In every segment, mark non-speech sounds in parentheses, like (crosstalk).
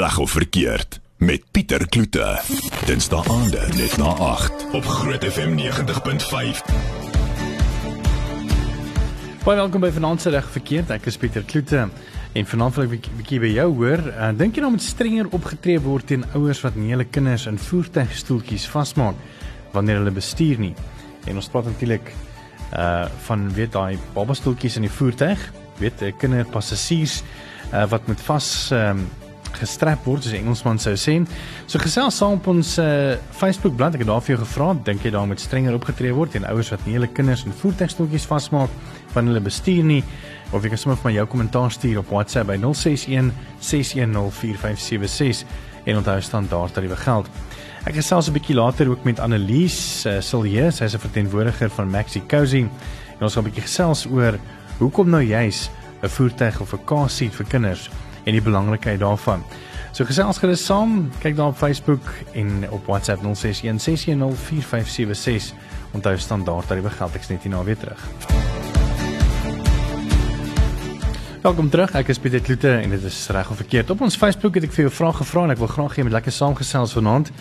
Reg of verkeerd met Pieter Kloete. Dinsdae aande net na 8 op Groot FM 90.5. Baie welkom by Vanaand se reg verkeerd. Ek is Pieter Kloete. En vanaand wil ek 'n bietjie by jou hoor. Uh, Dink jy nou moet strenger opgetree word teen ouers wat nie hulle kinders in voertuigstoeltjies vasmaak wanneer hulle bestuur nie? En ons praat natuurlik uh van weet daai babastoeltjies in die voertuig, weet 'n kinderpassasiers uh, wat met vas um, gestrap word soos Engelsman sou sê. So gesels saam op ons uh, Facebook bladsy. Ek het daar vir jou gevra, dink jy daar moet strenger opgetree word teen ouers wat nie hulle kinders in voertuigstoeltjies vasmaak wanneer hulle bestuur nie? Of jy kan sommer vir my jou kommentaar stuur op WhatsApp by 061 610 4576 en onthou standaard tariewe geld. Ek gesels 'n bietjie later ook met Annelies uh, Silje, sy is 'n verteenwoordiger van Maxi Cozy. En ons gaan 'n bietjie gesels oor hoekom nou juis 'n voertuig of 'n car seat vir kinders en die belangrikheid daarvan. So gesels gerus saam, kyk daar op Facebook en op WhatsApp 0616104576. Onthou standaard tariewe geld ek net hier na weer terug. Welkom terug. Ek is Pieter Kloete en dit is reg of verkeerd. Op ons Facebook het ek vir jou 'n vraag gevra en ek wil graag hê jy moet lekker saamgesels vanaand.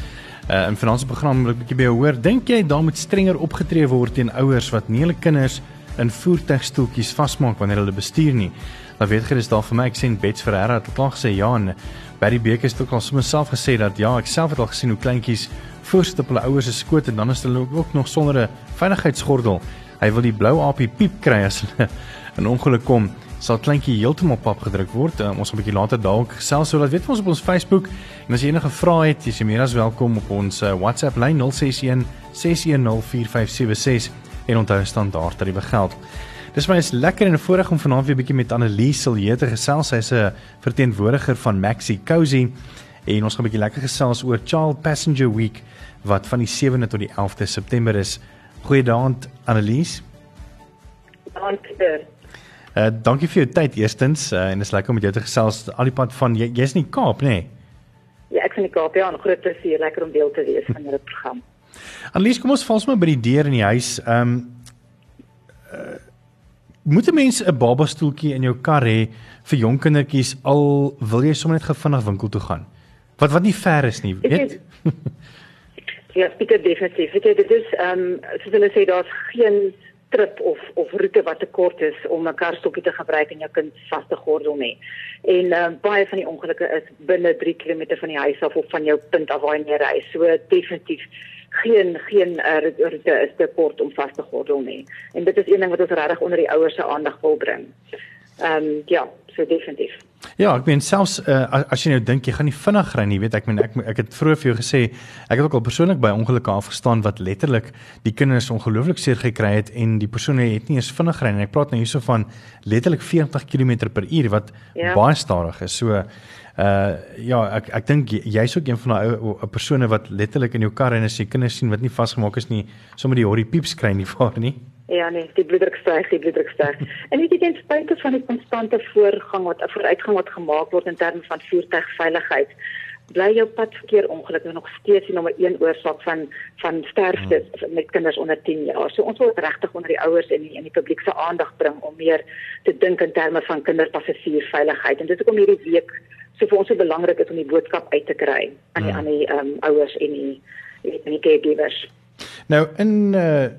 Uh in vanaand se program wil ek 'n bietjie by jou hoor. Dink jy daar moet strenger opgetree word teen ouers wat nie hulle kinders in voertuigstoeltjies vasmaak wanneer hulle bestuur nie? Dan weet gerus daar vir my ek sien Bets Ferreira het klaar gesê ja en Barry Beek het ook al sommer self gesê dat ja, ek self het al gesien hoe kleintjies voorsit op hulle ouers se skoot en dan is hulle ook nog sonder 'n veiligheidsgordel. Hy wil die blou aapie piep kry as hulle (laughs) in ongeluk kom sal kleintjie heeltemal pap gedruk word. Um, ons gaan 'n bietjie later dalk gesels so dat weet ons op ons Facebook en as jy enige vrae het, jy is meer as welkom op ons uh, WhatsApp lyn 061 6104576 en onthou standaard tariewe geld. Dis my is lekker en voorreg om vanaand weer 'n bietjie met Annelies Silje te gesels. Sy's 'n verteenwoordiger van Maxi Cozy en ons gaan 'n bietjie lekker gesels oor Child Passenger Week wat van die 7de tot die 11de September is. Goeiedag Annelies. Dankie. Uh dankie vir jou tyd eerstens uh, en is lekker om met jou te gesels al die pad van jy, jy's in die Kaap nê? Nee? Ja, ek is in die Kaap ja, 'n groot plesier, lekker om deel te wees van julle program. Annelies, kom ons val sommer by die deur in die huis. Ehm um, uh, moet 'n mens 'n baba stoeltjie in jou kar hê vir jong kindertjies al wil jy sommer net gevinnig winkel toe gaan? Wat wat nie ver is nie, weet? (laughs) ja, Pieter definitief. Weet jy, dit is ehm um, soos hulle sê daar's geen trip of of roete wat te kort is om 'n karstokkie te gebruik en jou kind vas te gordel nie. En uh, baie van die ongelukke is binne 3 km van die huis af of van jou punt af waar jy ry. So definitief geen geen uh, roete is te kort om vas te gordel nie. En dit is een ding wat ons regtig onder die ouers se aandag wil bring. Ehm um, ja, so definitief. Ja, ek meen selfs uh, as jy nou dink jy gaan nie vinnig ry nie, weet ek meen ek ek het vroeër vir jou gesê ek het ook al persoonlik by ongelukke afgestaan wat letterlik die kinders ongelooflik seer gekry het en die persone het nie eens vinnig ry nie. Ek praat nou hierso van letterlik 40 km/h wat ja. baie stadig is. So uh ja, ek ek dink jy's ook een van daai ou persone wat letterlik in jou kar en as jy kinders sien wat nie vasgemaak is nie, sommer die horrie pieps kry nie vaar nie. Ja nee, die bloeddruk styg, die bloeddruk styg. en weet jy ten spyte van die konstante voorgang wat vooruitgang wat gemaak word in terme van voertuigveiligheid, bly jou padverkeer ongelukkig nog steeds die nommer 1 oorsaak van van sterftes hmm. met kinders onder 10 jaar. So ons wil regtig onder die ouers en die en die publiek se aandag bring om meer te dink in terme van kinderpassasiersveiligheid. En dit is ook om hierdie week so vir ons so belangrik is om die boodskap uit te kry aan die hmm. aan die ehm um, ouers en die en die caregivers. Nou in uh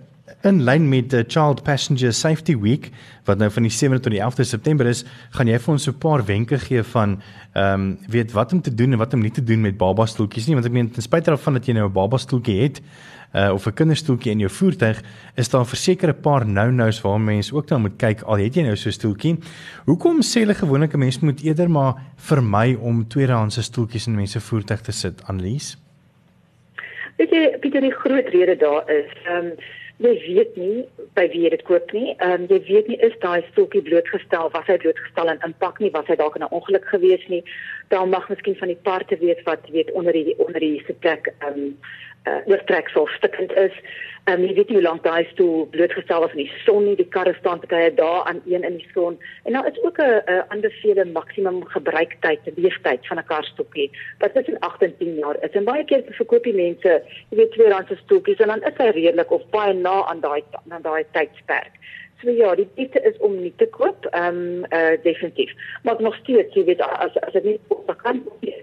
In lyn met die Child Passenger Safety Week wat nou van die 7de tot die 11de September is, gaan jy vir ons so 'n paar wenke gee van ehm um, weet wat om te doen en wat om nie te doen met baba stoeltjies nie, want ek meen ten spyte daarvan dat jy nou 'n baba stoeltjie het uh, of 'n kinderstoeltjie in jou voertuig, is daar verseker 'n paar nou-nous waar mense ook dan moet kyk al het jy nou so 'n stoeltjie. Hoekom sê hulle gewoonlik 'n mens moet eerder maar vermy om tweedehandse stoeltjies in mense voertuig te sit, Annelies? Weet jy, Pieter, die groot rede daar is, ehm um, jy weet nie by wie jy dit koop nie. Ehm um, jy weet nie is daai stoeltjie blootgestel, was hy blootgestel aan impak nie, was hy dalk in 'n ongeluk gewees nie. Dan mag miskien van die parte weet wat weet onder die onder die sitplek ehm um, uh, oortreksel stukkend is. Ehm um, jy weet nie hoe lank daai stoel blootgestel was in die son nie. Die karre staan baie daar aan een in die son. En nou is ook 'n aanbevole maksimum gebruiktyd, leeftyd van 'n karstoeltjie wat tussen 8 en 10 jaar is. En baie keer verkoop die mense, jy weet, tweedehandse stoeltjies en dan is hy redelik of baie na aan daai aan daai tydsperk. So ja, die beste is om nie te koop, ehm um, uh, definitief. Maar nog steeds, jy weet as as dit nie op kan is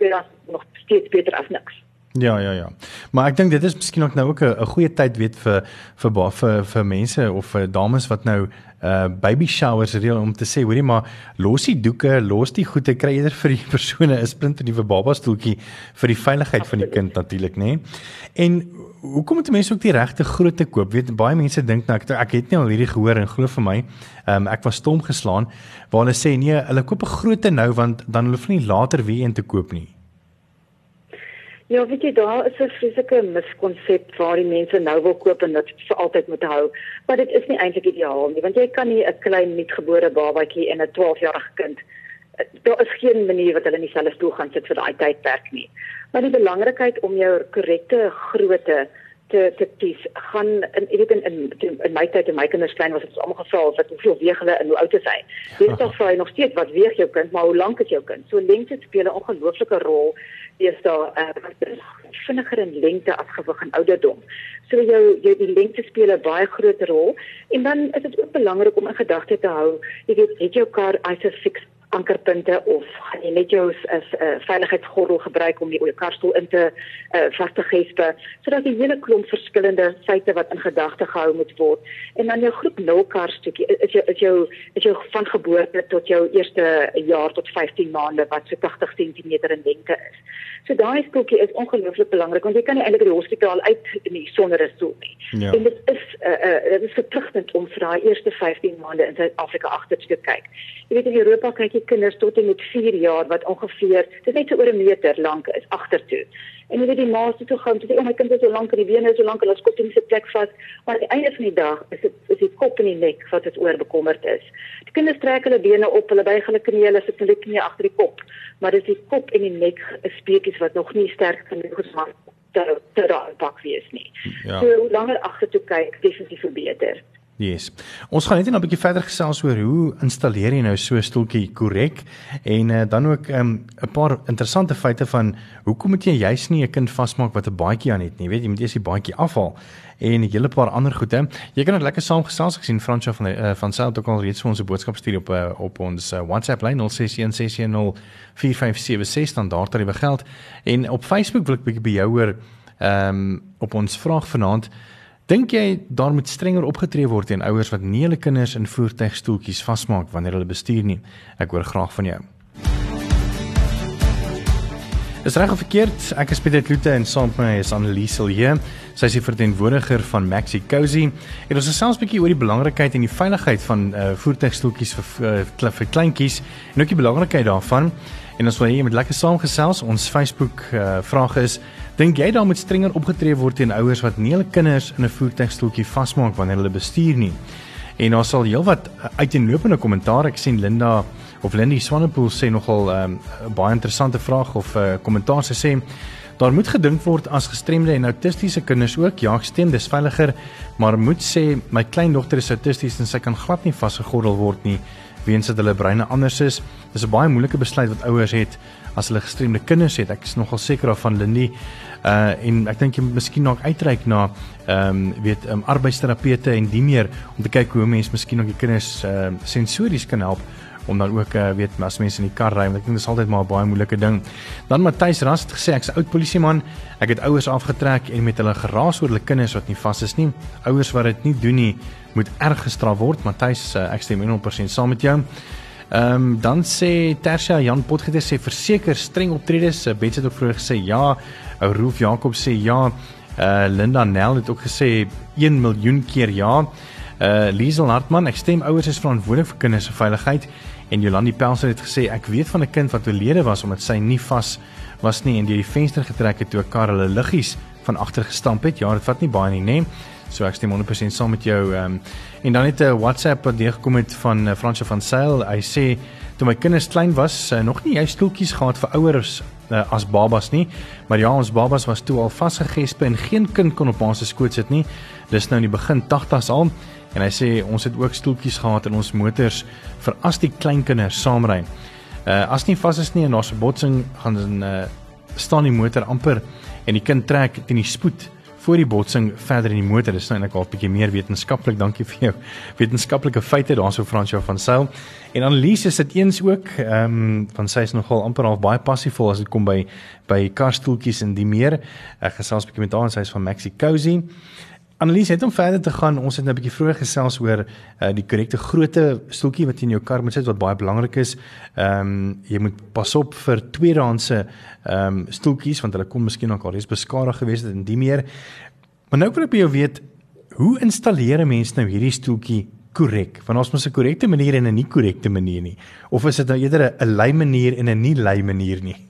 tweede nog steeds beter as niks. Ja ja ja. Maar ek dink dit is miskien ook nou ook 'n goeie tyd weet vir vir vir vir mense of vir dames wat nou uh baby showers reël om te sê hoorie maar los die doeke, los die goede kry eerder vir die (laughs) persone 'n splinte nuwe baba stoeltjie vir die veiligheid van die kind natuurlik nê. En hoekom moet mense ook die regte grootte koop? Weet baie mense dink nou ek ek het nie al hierdie gehoor en glo vir my, um, ek was stom geslaan waar hulle sê nee, hulle koop 'n grootte nou want dan hulle hoef nie later weer een te koop nie. Ja, weet jy, daar is 'n fisieke miskonsep waar die mense nou wil koop en dit vir altyd moet hou. Maar dit is nie eintlik ideaal nie, want jy kan nie 'n klein nuutgebore babatjie en 'n 12-jarige kind daar is geen manier wat hulle in dieselfde stoel gaan sit vir daai tydperk nie. Maar die belangrikheid om jou korrekte grootte te te kies gaan in jy weet in in, in my tyd en my kinders klein was dit almal gevra wat hoeveel weeg hulle en hoe oud is hy. Dit is dan vra jy nog steeds wat weeg jou kind, maar hoe lank is jou kind? So lengte speel 'n ongelooflike rol is daar uh, vinniger in lengte as gewig en ouderdom. So jou jou die lengte speel 'n baie groot rol en dan is dit ook belangrik om in gedagte te hou, jy weet, het jou kar ISOFIX ankerpunte of gaan jy net jou as 'n uh, veiligheidsgordel gebruik om die jou karstoel in te uh, vas te gespe sodat die hele klomp verskillende feite wat in gedagte gehou moet word en dan jou groep 0 karstoetjie is jou is jou is jou van geboorte tot jou eerste jaar tot 15 maande wat so 80 cm in lengte is. So daai stoeltjie is ongelooflik belangrik want jy kan nie eintlik die hospitaal uit nie sonder 'n stoel nie. Ja. En dit is uh, uh, dit is verpligtend om vir daai eerste 15 maande in Suid-Afrika agter te kyk. Jy weet in Europa kyk jy kinders tot en met 4 jaar wat ongeveer dit net so oor 'n meter lank is agtertoe. En jy weet die ma's toe gaan toe oh my kind is so lank en die bene is so lank en hulle skop nie se plek vas, maar aan die einde van die dag is dit is die kop en die nek wat dit oor bekommerd is. Die kinders trek hulle bene op, hulle buig hulle knieë, hulle sit hulle knieë agter die kop, maar dis die kop en die nek speetjies wat nog nie sterk genoeg is om te te raak pak wees nie. Ja. So hoe langer agtertoe kyk, definitief beter. Yes. Ons gaan net 'n bietjie verder gesels oor hoe installeer jy nou so 'n stoeltjie korrek en uh, dan ook 'n um, paar interessante feite van hoekom moet jy juis nie 'n kind vasmaak wat 'n baadjie aan het nie. Jy weet jy moet eers die baadjie afhaal en 'n hele paar ander goede. Jy kan net lekker saam gesels. Ek sien Fransjo van uh, van South ook al reeds vir ons 'n boodskap stuur op uh, op ons uh, WhatsApp lyn 0616104576 dan daar tariewe geld en op Facebook wil ek bietjie by jou hoor ehm um, op ons vraag vanaand Dink jy daar moet strenger opgetree word teen ouers wat nie hulle kinders in voertuigstoeltjies vasmaak wanneer hulle bestuur nie? Ek hoor graag van jou. Is reg of verkeerd? Ek is Pieter Kloete en saam met my is Annelies hier. Sy is die verteenwoordiger van Maxi Cozy. En ons gesels 'n bietjie oor die belangrikheid en die veiligheid van uh, voertuigstoeltjies vir uh, vir kleintjies en ook die belangrikheid daarvan. En ons wil hê jy moet lekker saamgesels. Ons Facebook uh, vraag is Dink jy daar moet strenger opgetree word teen ouers wat nie hulle kinders in 'n voertuigstoeltjie vasmaak wanneer hulle bestuur nie? En daar sal heelwat uiteenlopende kommentaar ek sien Linda of Lindy Swanepoel sê nogal 'n um, baie interessante vraag of 'n uh, kommentaar. Sy sê daar moet gedink word as gestremde en autistiese kinders ook ja ek stem dis veiliger maar moet sê my kleindogter is autisties en sy kan glad nie vasgegordel word nie weens dat hulle breine anders is. Dis 'n baie moeilike besluit wat ouers het as hulle gestremde kinders het. Ek is nogal seker daarvan Lindy uh en ek dink jy moet miskien nog uitreik na ehm um, weet um, arbeidsterapeute en die meer om te kyk hoe mense miskien ook die kinders ehm uh, sensories kan help om dan ook uh, weet as mense in die kar ry want ek dink dit is altyd maar 'n baie moeilike ding. Dan Matthys Ras het gesê ek's 'n oud polisieman. Ek het ouers afgetrek en met hulle geraas oor hulle kinders wat nie vas is nie. Ouers wat dit nie doen nie, moet erg gestraf word. Matthys, uh, ek stem 100% saam met jou. Ehm um, dan sê Tersia Jan Potgieter sê verseker streng optredes. Uh, Bets het ook vroeër gesê ja. Ou Roof Jakob sê ja. Uh Linda Nel het ook gesê 1 miljoen keer ja. Uh Liesel Hartman, ek stem ouers is verantwoordelik vir kinders se veiligheid en Jolandi Pelser het gesê ek weet van 'n kind wat oorlede was omdat sy nie vas was nie en deur die venster getrek het toe 'n kar hulle liggies van agter gestamp het. Ja, dit vat nie baie nie, nê? So ek stem 100% saam met jou. Ehm um, en dan het 'n WhatsApp wat deurgekom het van uh, Fransje van Sail. Hy sê toe my kinders klein was, uh, nog nie jy stoeltjies gehad vir ouers uh, as babas nie, maar ja, ons babas was toe al vasgegespe en geen kind kon op ons skoot sit nie. Dis nou in die begin 80s al en hy sê ons het ook stoeltjies gehad in ons motors vir as die klein kinders saamry. Uh as nie vas is nie en daar's 'n botsing gaan dan uh staan die motor amper en die kind trek teen die spoed voor die botsing verder in die motor. Dis nou eintlik al 'n bietjie meer wetenskaplik. Dankie vir jou wetenskaplike feite daarso Fransjo van Sail. En Annelies is dit eens ook, ehm um, van sy is nogal amper half baie passievol as dit kom by by karstoeltjies en die meer. Ek gesels 'n bietjie met haar en sy is van Maxi Cozy. Annelies, het om verder te gaan, ons het nou 'n bietjie vroeër gesels oor uh, die korrekte grootte stoeltjie wat jy in jou kar moet sit wat baie belangrik is. Ehm um, jy moet pas op vir tweedehandse ehm um, stoeltjies want hulle kon miskien ook al reeds beskadig gewees het en die meer. Maar nou wil ek by jou weet, hoe installeer 'n mens nou hierdie stoeltjie korrek? Want ons moet 'n korrekte manier en 'n nie korrekte manier nie. Of is dit nou eerder 'n lei manier en 'n nie lei manier nie?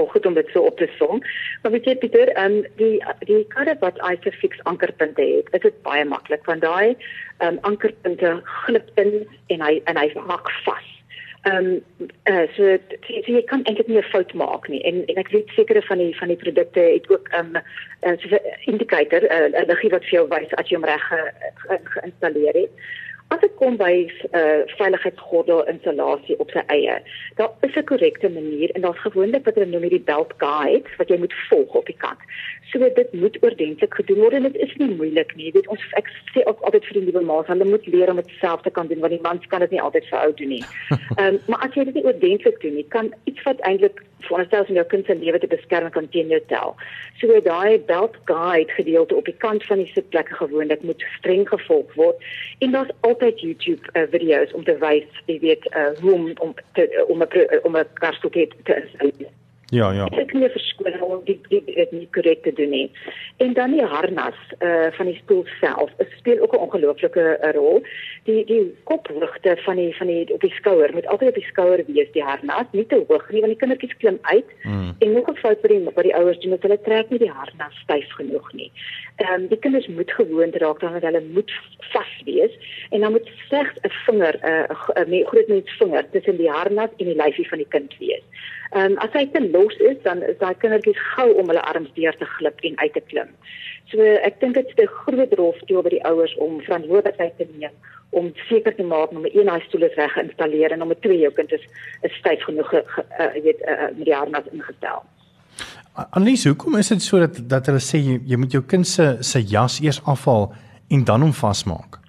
Nogal goed om dit so op te som. Maar weet jy Pieter, ehm um, die die karre wat Isofix ankerpunte het, is dit baie maklik want daai ehm um, ankerpunte glip in en hy en hy hak vas. Ehm um, uh, so, so, so jy kan eintlik nie 'n fout maak nie. En en ek weet sekere van die van die produkte het ook ehm um, uh, so 'n indikator, uh, 'n liggie wat vir jou wys as jy hom reg geïnstalleer ge, ge het. As dit kom by 'n uh, eh, veiligheidsgordel installasie op sy eie, daar is 'n korrekte manier en daar's gewoonlik wat hulle noem die belt guide wat jy moet volg op die kant. So dit moet oordentlik gedoen word en dit is nie moeilik nie. Jy weet ons ek sê ook altyd vir die nuwe ma's, hulle moet leer om dit self te kan doen want die mans kan dit nie altyd vir ou doen nie. (laughs) Ehm um, maar as jy dit nie oordentlik doen nie, kan iets wat eintlik voorstel om jou kind se lewe te beskerm kan teen jou tel. So daai belt guide gedeelte op die kant van die sitplekke gewoonlik moet streng gevolg word en daar's altyd YouTube uh, video's om te wys, jy weet, uh, hoe om om te, om 'n om 'n karstoel te installeer. Ja, ja. Ek kan nie verskoon om dit dit dit nie korrek te doen nie. En dan die harnas uh van die stoel self. Dit speel ook 'n ongelooflike uh, rol. Die die kophoogte van die van die op die skouer moet altyd op die skouer wees die harnas, nie te hoog nie want die kindertjies klim uit. Mm. En nog 'n fout by die by die ouers doen dat hulle trek nie die harnas styf genoeg nie. Ehm um, die kinders moet gewoond raak dan dat hulle moet vas wees en dan moet slegs 'n vinger 'n uh, 'n groot mens vinger tussen die harnas en die lyfie van die kind wees. Ehm um, as hy te los is, dan is daai kindertjies gou om hulle arms deur te glip en uit te klim. So ek dink dit is 'n groot rol speel by die ouers om verantwoordelikheid te neem om seker te maak om 'n een hy stoel is reg geïnstalleer en om 'n twee jou kind is is styf genoeg uh, weet uh, met die arms ingestel. Annelies, hoekom is dit so dat dat hulle sê jy, jy moet jou kind se se jas eers afhaal en dan hom vasmaak?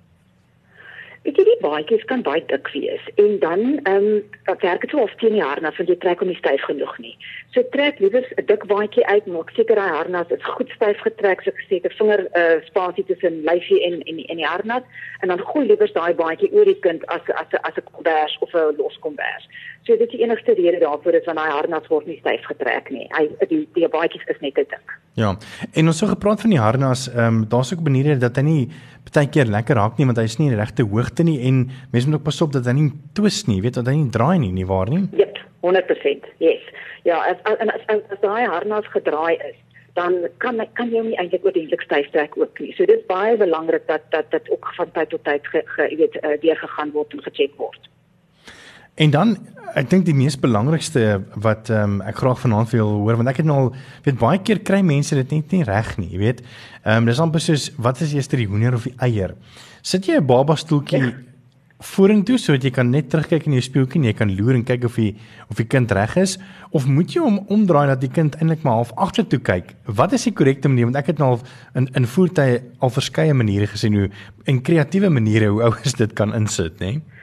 Die baadjies kan baie dik wees en dan ehm um, werk dit so of 10 jaar na van jy trek hom nie styf genoeg nie. So trek liewer 'n dik baadjie uit, maak seker daai harnas is goed styf getrek, so gesê 'n vinger uh, spasie tussen lyfie en en en die harnas en dan gooi liewer daai baadjie oor die kind as as as 'n kombers of 'n los kombers. So dit is die enigste rede daarvoor is want daai harnas word nie styf getrek nie. Hy die die baadjies is net te dik. Ja. En ons het so gepraat van die harnas, ehm um, daar's ook maniere dat hy nie baie keer lekker raak nie want hy is nie in die regte hoogte nie en mense moet ook pas op dat hy nie twis nie, weet dat hy nie draai nie, nie waar nie? Ja, yep, 100%. Yes. Ja, as as as, as, daai harnas gedraai is, dan kan kan jy hom nie eintlik oordentlik styf trek ook nie. So dit is baie belangrik dat dat dit ook van tyd tot tyd ge, ge, weet uh, deurgegaan word en gecheck word. En dan ek dink die mees belangrikste wat ehm um, ek graag vanaand wil hoor want ek het nou al weet baie keer kry mense dit net nie reg nie, jy weet. Ehm um, dis amper soos wat is eers die hoender of die eier? Sit jy 'n baba stoeltjie ja. vorentoe sodat jy kan net terugkyk in jou spieeltjie en jy kan loer en kyk of die of die kind reg is of moet jy hom omdraai dat die kind eintlik maar half agtertoe kyk? Wat is die korrekte manier want ek het nou al in in voertuie al verskeie maniere gesien hoe en kreatiewe maniere hoe (laughs) ouers dit kan insit, nê? Nee?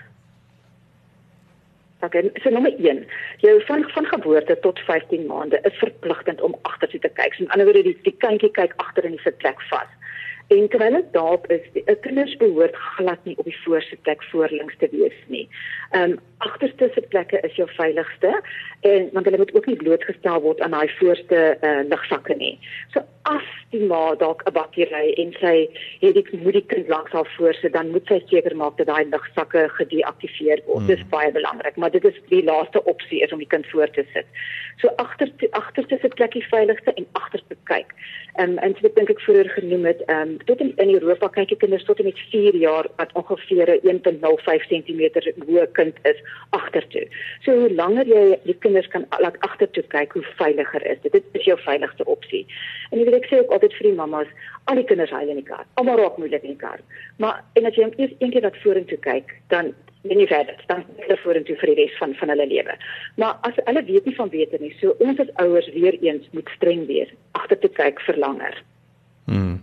Okay, so nommer 1. Jou van van geboorte tot 15 maande is verpligtend om agtertoe te kyk. So in ander woorde die die kindjie kyk agter in die sitplek vas. En terwyl dit daarop is, die kinders behoort glad nie op die voorste plek voorlinks te wees nie. Ehm um, agterste sitplekke is jou veiligste en want hulle moet ook nie blootgestel word aan daai voorste uh, lugsakke nie. So as die ma dalk 'n bakkery en sy het die moet die kind langs haar voorste, dan moet sy seker maak dat daai lugsakke gedeaktiveer word. Hmm. Dit is baie belangrik, maar dit is die laaste opsie is om die kind voor te sit. So agter agterste sitplekkie veiligste en agterste kyk. Ehm um, en so dink ek vroeër genoem het, ehm um, tot in, in Europa kyk jy kinders tot en met 4 jaar wat ongeveer 1.05 cm hoë kind is agtertoe. So hoe langer jy die kinders kan laat agtertoe kyk, hoe veiliger is dit. Dit is jou veiligste opsie. En jy weet ek sê ook altyd vir die mammas, al die kinders huil in die kar. Almal raak moeilik in die kar. Maar en as jy eers een keer wat vorentoe kyk, dan en nie verder dan hulle vorentoe vir die res van van hulle lewe. Maar as hulle weet nie van beter nie, so ons as ouers weer eens moet streng wees, agter te kyk vir langer. Mm.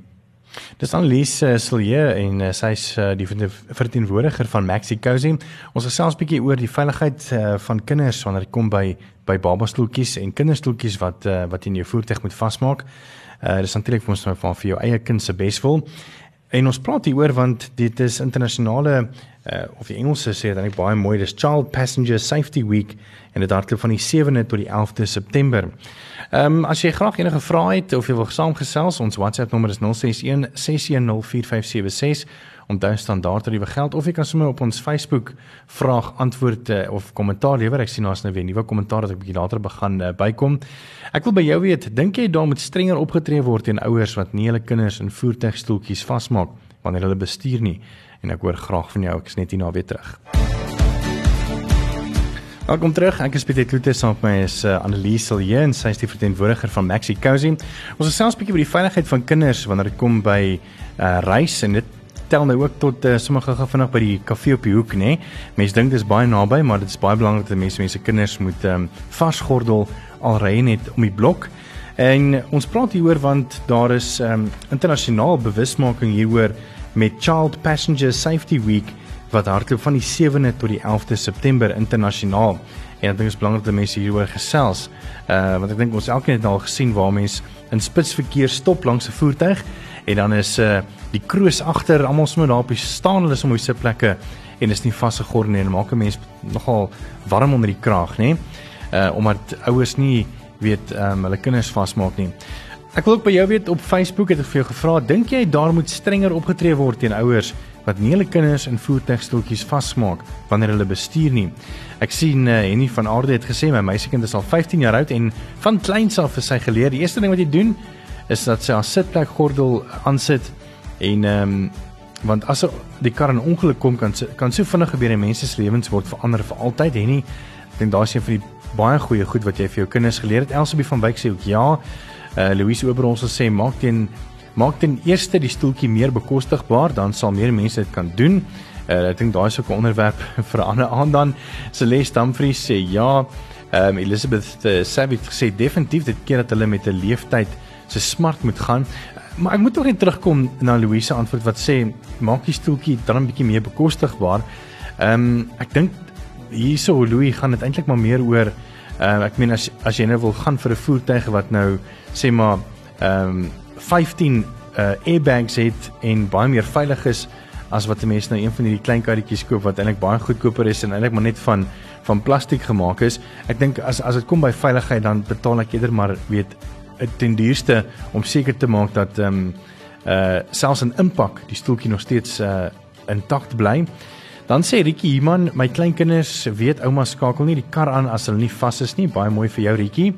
Dis Annelies uh, Silje en uh, sy's uh, die verteenwoordiger van Maxi Cozy. Ons gesels bietjie oor die veiligheid uh, van kinders wanneer dit kom by by babastoeltjies en kinderstoeltjies wat uh, wat jy in jou voertuig moet vasmaak. Uh dis natuurlik vir ons van vir jou eie kind se beswil. En ons praat hier oor want dit is internasionale uh of die Engelse sê dit eintlik baie mooi dis Child Passenger Safety Week en dit hardloop van die 7de tot die 11de September. Ehm um, as jy graag enige vrae het of jy wil saamgesels, ons WhatsApp nommer is 061 610 4576 om daai standaard tariewe geld of jy kan sommer op ons Facebook vraag antwoord uh, of kommentaar lewer. Ek sien daar's nou weer nuwe kommentaar wat ek bietjie later begin uh, bykom. Ek wil by jou weet, dink jy daar moet strenger opgetree word teen ouers wat nie hulle kinders in voertuigstoeltjies vasmaak wanneer hulle bestuur nie? En ek hoor graag van jou. Ek is net hier na weer terug. Welkom terug. Ek is Pieter Kloete saam met my is uh, Annelies Silje en sy is die verteenwoordiger van Maxi Cozy. Ons gesels 'n bietjie oor die veiligheid van kinders wanneer dit kom by uh reis en dit tel nou ook tot uh, sommige gou vinnig by die kafee op die hoek, nê. Mense dink dit is baie naby, maar dit is baie belangrik dat mense mense kinders moet ehm um, vasgordel al ry net om die blok. En ons praat hieroor want daar is ehm um, internasionaal bewusmaking hieroor met Child Passenger Safety Week wat hardloop van die 7de tot die 11de September internasionaal. En ek dink dit is belangrik dat mense hieroor gesels. Uh want ek dink ons elkeen het al gesien waar mense in spitsverkeer stop langs 'n voertuig en dan is uh die kroos agter almal sommer daar op die staan hulle sommer op sy plekke en is nie vasgegord nie en maak 'n mens nogal warm onder die kraag, nê? Uh omdat ouers nie weet um hulle kinders vasmaak nie. Ek wil ook by jou weet op Facebook het ek vir jou gevra, dink jy daar moet strenger opgetree word teen ouers wat nie hulle kinders in voertuigstoeltjies vasmaak wanneer hulle bestuur nie. Ek sien uh, Henny van Aarde het gesê my meisiekind is al 15 jaar oud en van kleins af is sy geleer. Die eerste ding wat jy doen is dat sy haar sitplek gordel aansit en ehm um, want as er die kar in ongeluk kom kan kan so vinnig gebeur en mense se lewens word verander vir altyd. Henny, ek dink daar's een van die baie goeie goed wat jy vir jou kinders geleer het. Elsabie van Wyk sê ook ja. Uh Louise Oberons sê maak teen maak ten eerste die stoeltjie meer bekostigbaar, dan sal meer mense dit kan doen. Uh, ek dink daai is ook 'n onderwerp (laughs) vir 'n ander aand dan. Celeste Dumfries sê ja. Ehm um, Elizabeth uh, Savage sê definitief dit keer dat hulle met 'n leeftyd se smart moet gaan. Maar ek moet tog net terugkom na Louise antwoord wat sê maak die stoeltjie dan 'n bietjie meer bekostigbaar. Ehm um, ek dink hierso Louis gaan dit eintlik maar meer oor ehm uh, ek meen as as jy nou wil gaan vir 'n voertuig wat nou sê maar ehm um, 15 uh airbags het en baie meer veilig is as wat 'n mens nou een van hierdie klein karretjies koop wat eintlik baie goedkoper is en eintlik maar net van van plastiek gemaak is. Ek dink as as dit kom by veiligheid dan betaal ek eerder maar weet ten duurste om seker te maak dat ehm um, uh selfs 'n impak die stoeltjie nog steeds uh intakt bly. Dan sê Rietjie Human, my kleinkinders weet ouma skakel nie die kar aan as hulle nie vas is nie. Baie mooi vir jou Rietjie.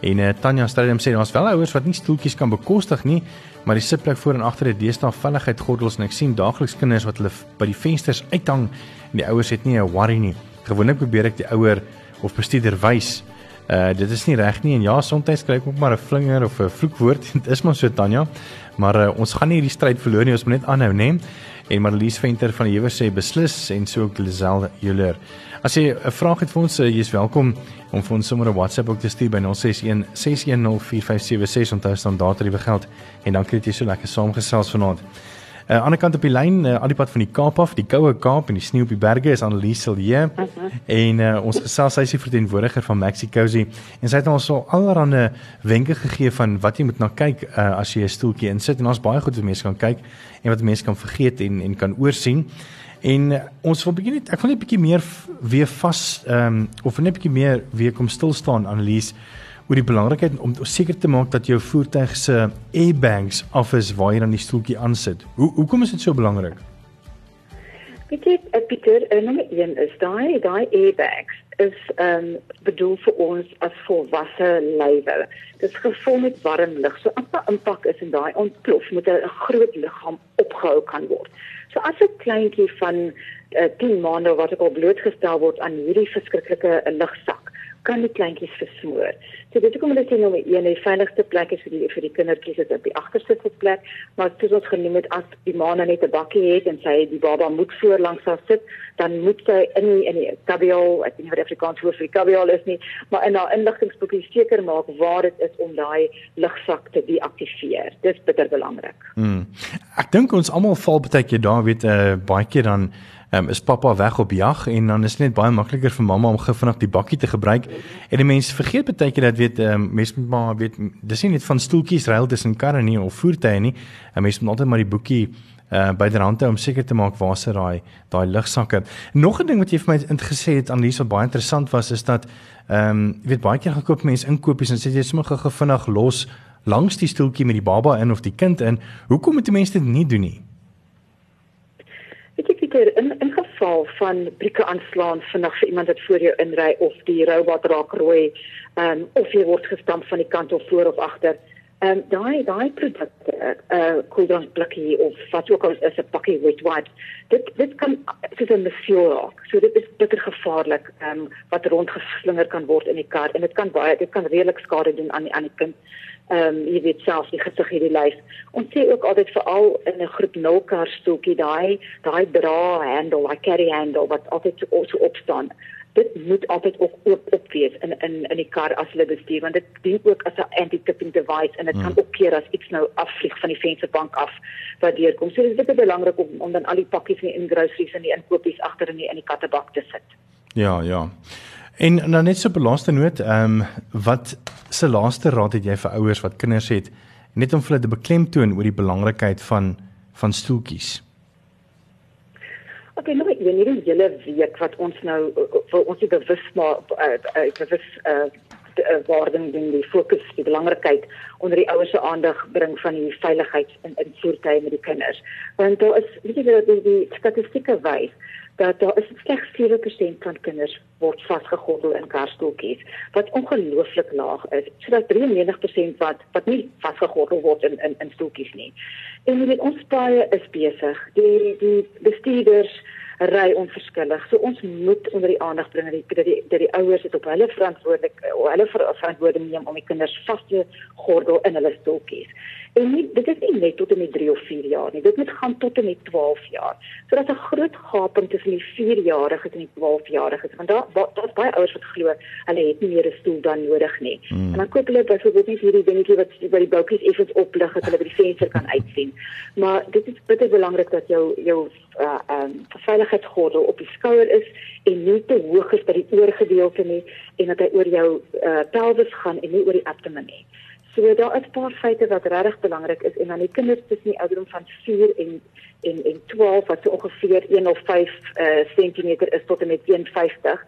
En uh, Tanya Strydom sê daar's wel ouers wat nie stoeltjies kan bekostig nie, maar die sitplek voor en agter het deesdae veiligheid gordels en ek sien daagliks kinders wat hulle by die vensters uithang en die ouers het nie 'n worry nie. Gewoonlik probeer ek die ouer of bestuurder wys. Uh dit is nie reg nie en ja, soms kry ek ook maar 'n flinger of 'n vloekwoord. (laughs) Dit is maar so Tanya. Maar uh, ons gaan nie hierdie stryd verloor nie, ons moet net aanhou, né? En Marlies Venter van die Hewer sê beslis en so ook Lisel Juler. As jy 'n vraag het vir ons, jy's welkom om vir ons sommer 'n WhatsApp ook te stuur by 061 6104576 onthou staan daar dat jy begeld en dan kry jy so lekker saamgesels vanaand. Uh, aan die ander kant op die lyn, uh, al die pad van die Kaap af, die koue Kaap en die sneeu op die berge is Annelies Silje. Uh. -huh. En uh, ons gesels sy is die verteenwoordiger van Maxi Cozy en sy het ons al allerlei wenke gegee van wat jy moet na kyk uh, as jy 'n stoeltjie insit en ons baie goed wat mense kan kyk en wat mense kan vergeet en en kan oorsien. En uh, ons wil bietjie net ek wil net bietjie meer weer vas ehm um, of net bietjie meer weer kom stil staan Annelies oor die belangrikheid om seker te maak dat jou voertuig se airbags af is waar jy dan die stoeltjie aansit. Hoe hoekom is dit so belangrik? Weet jy, uh, Pieter, uh, nommer 1 is daai daai airbags is ehm um, bedoel vir ons as volwasse lywe. Dit is gevul met warm lug. So 'n impak is en daai ontplof, moet 'n groot liggaam opgehou kan word. So as 'n kleintjie van uh, eh, 10 maande wat ek al blootgestel word aan hierdie verskriklike uh, lugsak, kan die kleintjies versmoor. So dit is hoekom hulle sê nou een die veiligste plek is vir die vir die kindertjies is op die agterste plek, maar soos ons genoem het as die ma nou net 'n bakkie het en sy die baba moet voor langs haar sit, dan moet sy in die, in die kabiol, ek weet nie wat Afrikaans woord vir kabiol is nie, maar in haar inligtingboekie seker maak waar dit is om daai lugsak te deaktiveer. Dis bitter belangrik. Hmm. Ek dink ons almal val baie keer daar weet 'n uh, baie keer dan um, is pappa weg op jag en dan is dit net baie makliker vir mamma om vinnig die bakkie te gebruik. En die mense vergeet baie keer dat weet um, mense moet maar weet dis nie net van stoeltjies ruil tussen karre nie of voertuie nie. 'n Mens moet altyd maar die boekie uh by die rande om seker te maak waar sit daai daai lugsakke. Nog 'n ding wat jy vir my ingesê het aan Lisa baie interessant was is dat ehm um, weet baie keer gekoop mense inkopies en sê jy sommer gou vinnig los langs die stoeltjie met die baba in of die kind in. Hoekom moet mense dit nie doen nie? Pieter, in in geval van brieke aanslaan vinnig vir iemand wat voor jou inry of die robot raak rooi, ehm um, of jy word gestamp van die kant of voor of agter. Ehm um, daai daai produkte, 'n uh, koeldrank blikkie of wat ook al is 'n pakkie wet wipes. Dit dit kan soos 'n raak. So dit is bitter gevaarlik ehm um, wat rondgeslinger kan word in die kar en dit kan baie dit kan redelik skade doen aan die aan die kind ehm um, jy weet self die gesig hierdie lys. Ons sê ook altyd veral in 'n groep 0 kar stoeltjie daai daai dra handle, daai carry handle wat altyd so, so op staan. Dit moet altyd ook oop op wees in in in die kar as hulle bestuur want dit dien ook as 'n anti-tipping device en dit hmm. kan ook keer as iets nou afvlieg van die vensterbank af wat deurkom. So dit is baie belangrik om om dan al die pakkies in die groceries en die inkopies agter in die in die kattebak te sit. Ja, ja. En nou net so op 'n laaste noot, ehm um, wat se laaste raad het jy vir ouers wat kinders het net om hulle te beklemtoon oor die belangrikheid van van stoeltjies? Okay, nou ek weet nie julle weet wat ons nou vir ons die bewus maar uh, uh, bewus uh, waarding ding die fokus die belangrikheid onder die ouers se aandag bring van die veiligheid in in voertuie met die kinders. Want daar is weet jy die, die statistieke wys dat daar is slegs 7% van kinders word vasgegordel in karstoeltjies wat ongelooflik laag is. So dat 93% wat wat nie vasgegordel word in in, in stoeltjies nie. En weet, ons paie is besig. Die die bestuurders ry onverskillig. So ons moet onder die aandag bring dat die dat die, die ouers dit op hulle verantwoordelik hulle verantwoording neem om die kinders vas te gordel in hulle stoeltjies. En nie, dit is nie net tot en met 3 of 4 jaar nie. Dit moet gaan tot en met 12 jaar. So daar's 'n groot gaping tussen die 4-jariges en die 12-jariges. Want daar daar's baie ouers wat glo hulle het nie meer 'n stoel dan nodig nie. Hmm. En dan koop hulle byvoorbeeld nie hierdie dingetjie wat by die boutjies effens oplig dat hulle by die venster kan (laughs) uitsien. Maar dit is baie belangrik dat jou jou uh um veiligheidsgordel op die skouer is en nie te hoog is by die oorgedeelte nie en dat hy oor jou uh pelvis gaan en nie oor die abdomen nie. So daar is 'n paar feite wat regtig belangrik is en dan die kinders tussen die ouderdom van 4 en en en 12 wat so ongeveer 1 of 5 uh cm is tot en met 150.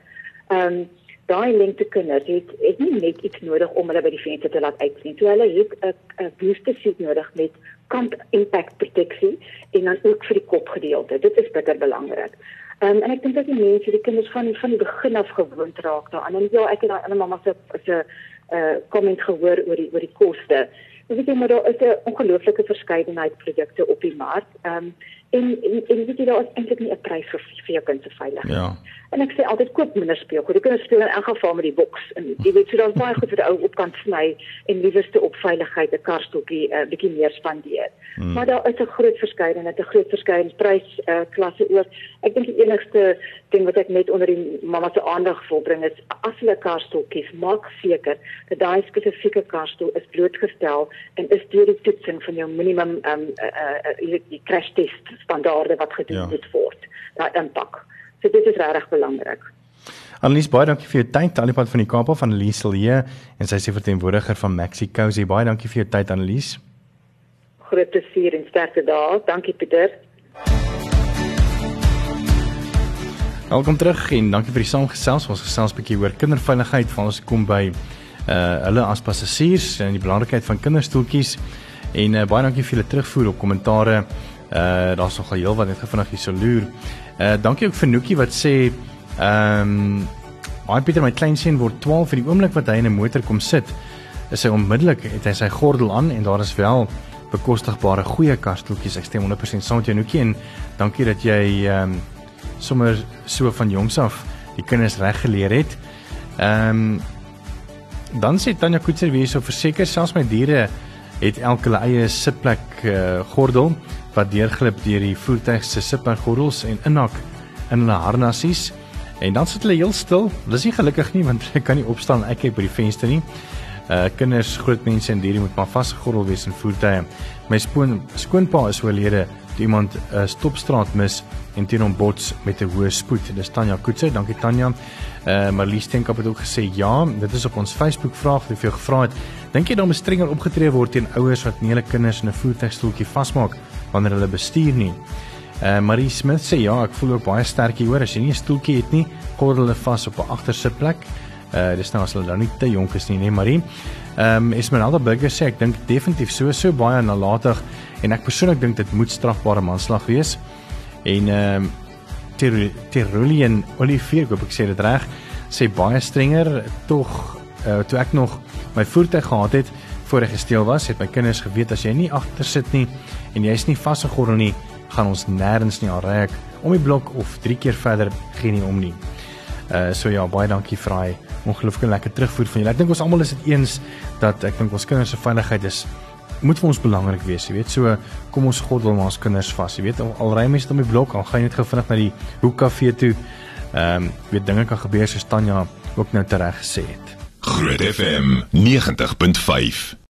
Ehm um, daai lengte kinders het het nie net iets nodig om hulle by die venster te laat uitsien. So hulle het 'n 'n booster suit nodig met kant impact proteksie en dan ook vir die kopgedeelte. Dit is bitter belangrik. Um, en ek dink dat die mense, die kinders van van die begin af gewoond raak daaraan. En ja, ek het daai ander mamma se se uh komment gehoor oor die oor die koste. Ek weet jy maar daar is 'n ongelooflike verskeidenheid produkte op die mark. Ehm um, en en, en weet jy daar is eintlik nie 'n prys vir vir jou kind se veiligheid. Ja. En ek sê altyd koop minder speelgoed. Jy kan speel in elk geval met die boks en jy weet so daar's baie goed vir die ou op kan sny en liewerste op veiligheid 'n karstokkie 'n uh, bietjie meer spandeer. Hmm. Maar daar is 'n groot verskeidenheid, 'n groot verskeidenheid prys uh, klasse ook. Ek dink die enigste ding wat ek net onder die mamma se aandag wil bring is as hulle karstokkies maak seker dat daai spesifieke karstoel is blootgestel en is deur die toetsing van jou minimum ehm um, uh, uh, die crash test standaarde wat gedoen ja. moet word. Daai impak. So dit is regtig belangrik. Annelies baie dankie vir jou tyd. Alipad van die Kaap af van Annelies Silje en sy sê verteenwoordiger van Mexico. Sy baie dankie vir jou tyd Annelies. Groot plesier en sterkte daar. Dankie Pieter. Welkom terug en dankie vir die saamgesels. Ons gesels 'n bietjie oor kinderveiligheid. Van ons kom by uh hulle as passasiers en die belangrikheid van kinderstoeltjies. En uh, baie dankie vir julle terugvoer op kommentare. Uh daar's nogal heelwat net vinnig hier so loer. Uh dankie ook vir Nookie wat sê ehm um, my Pieter my kleinseun word 12 vir die oomblik wat hy in 'n motor kom sit. Is hy onmiddellik het hy sy gordel aan en daar is wel bekostigbare goeie kastoeltjies ek stem 100% saam met jou Nookie en dankie dat jy ehm um, sommer so van jongs af die kinders reg geleer het. Ehm um, dan sê Tanya Koetser wie so verseker selfs my diere het elke hulle eie sitplek uh, gordel wat deurglip deur die voertuig se sitplekgordels en inhak in hulle harnassies. En dan sit hulle heel stil. Hulle is nie gelukkig nie want (laughs) hulle kan nie opstaan ek kyk by die venster nie. Uh kinders, groot mense en diere moet maar vasgegordel wees in voertuie. My spoon skoonpa is oorlede toe iemand 'n uh, stopstraat mis en teen hom bots met 'n hoë spoed. Dis Tanya Koetse. Dankie Tanya. Uh Marlies Steenkamp het ook gesê ja, dit is op ons Facebook vraag wat jy gevra het. Dink jy daar moet strenger opgetree word teen ouers wat nie hulle kinders in 'n voertuigstoeltjie vasmaak wanneer hulle bestuur nie? Uh Marie Smith sê ja, ek voel ook baie sterk hieroor as jy nie 'n stoeltjie het nie, gordel hulle vas op 'n agtersitplek. Uh dis nou as hulle dan nie te jonk is nie, nee Marie. Ehm um, Esmeralda Burger sê ek dink definitief so so baie nalatig en ek persoonlik dink dit moet strafbare manslag wees. En ehm um, Tyrolean Olivier, ek sê dit reg, sê baie strenger tog uh, toe ek nog my voertuig gehad het voor hy gesteel was, het my kinders geweet as jy nie agter sit nie en jy is nie vasgegordel nie, gaan ons nêrens nie aanry ek om die blok of 3 keer verder geen nie om nie. Uh so ja, baie dankie vir daai ongelooflike lekker terugvoer van julle. Ek dink ons almal is dit eens dat ek dink ons kinders se veiligheid is moet vir ons belangrik wees, jy weet. So kom ons gordel maar ons kinders vas, jy weet. Al, al ry mense om die blok, al gaan jy net gou vinnig na die hoekkafee toe. Ehm um, weet dinge kan gebeur soos Tanya ook nou tereg gesê het. Groot FM 90.5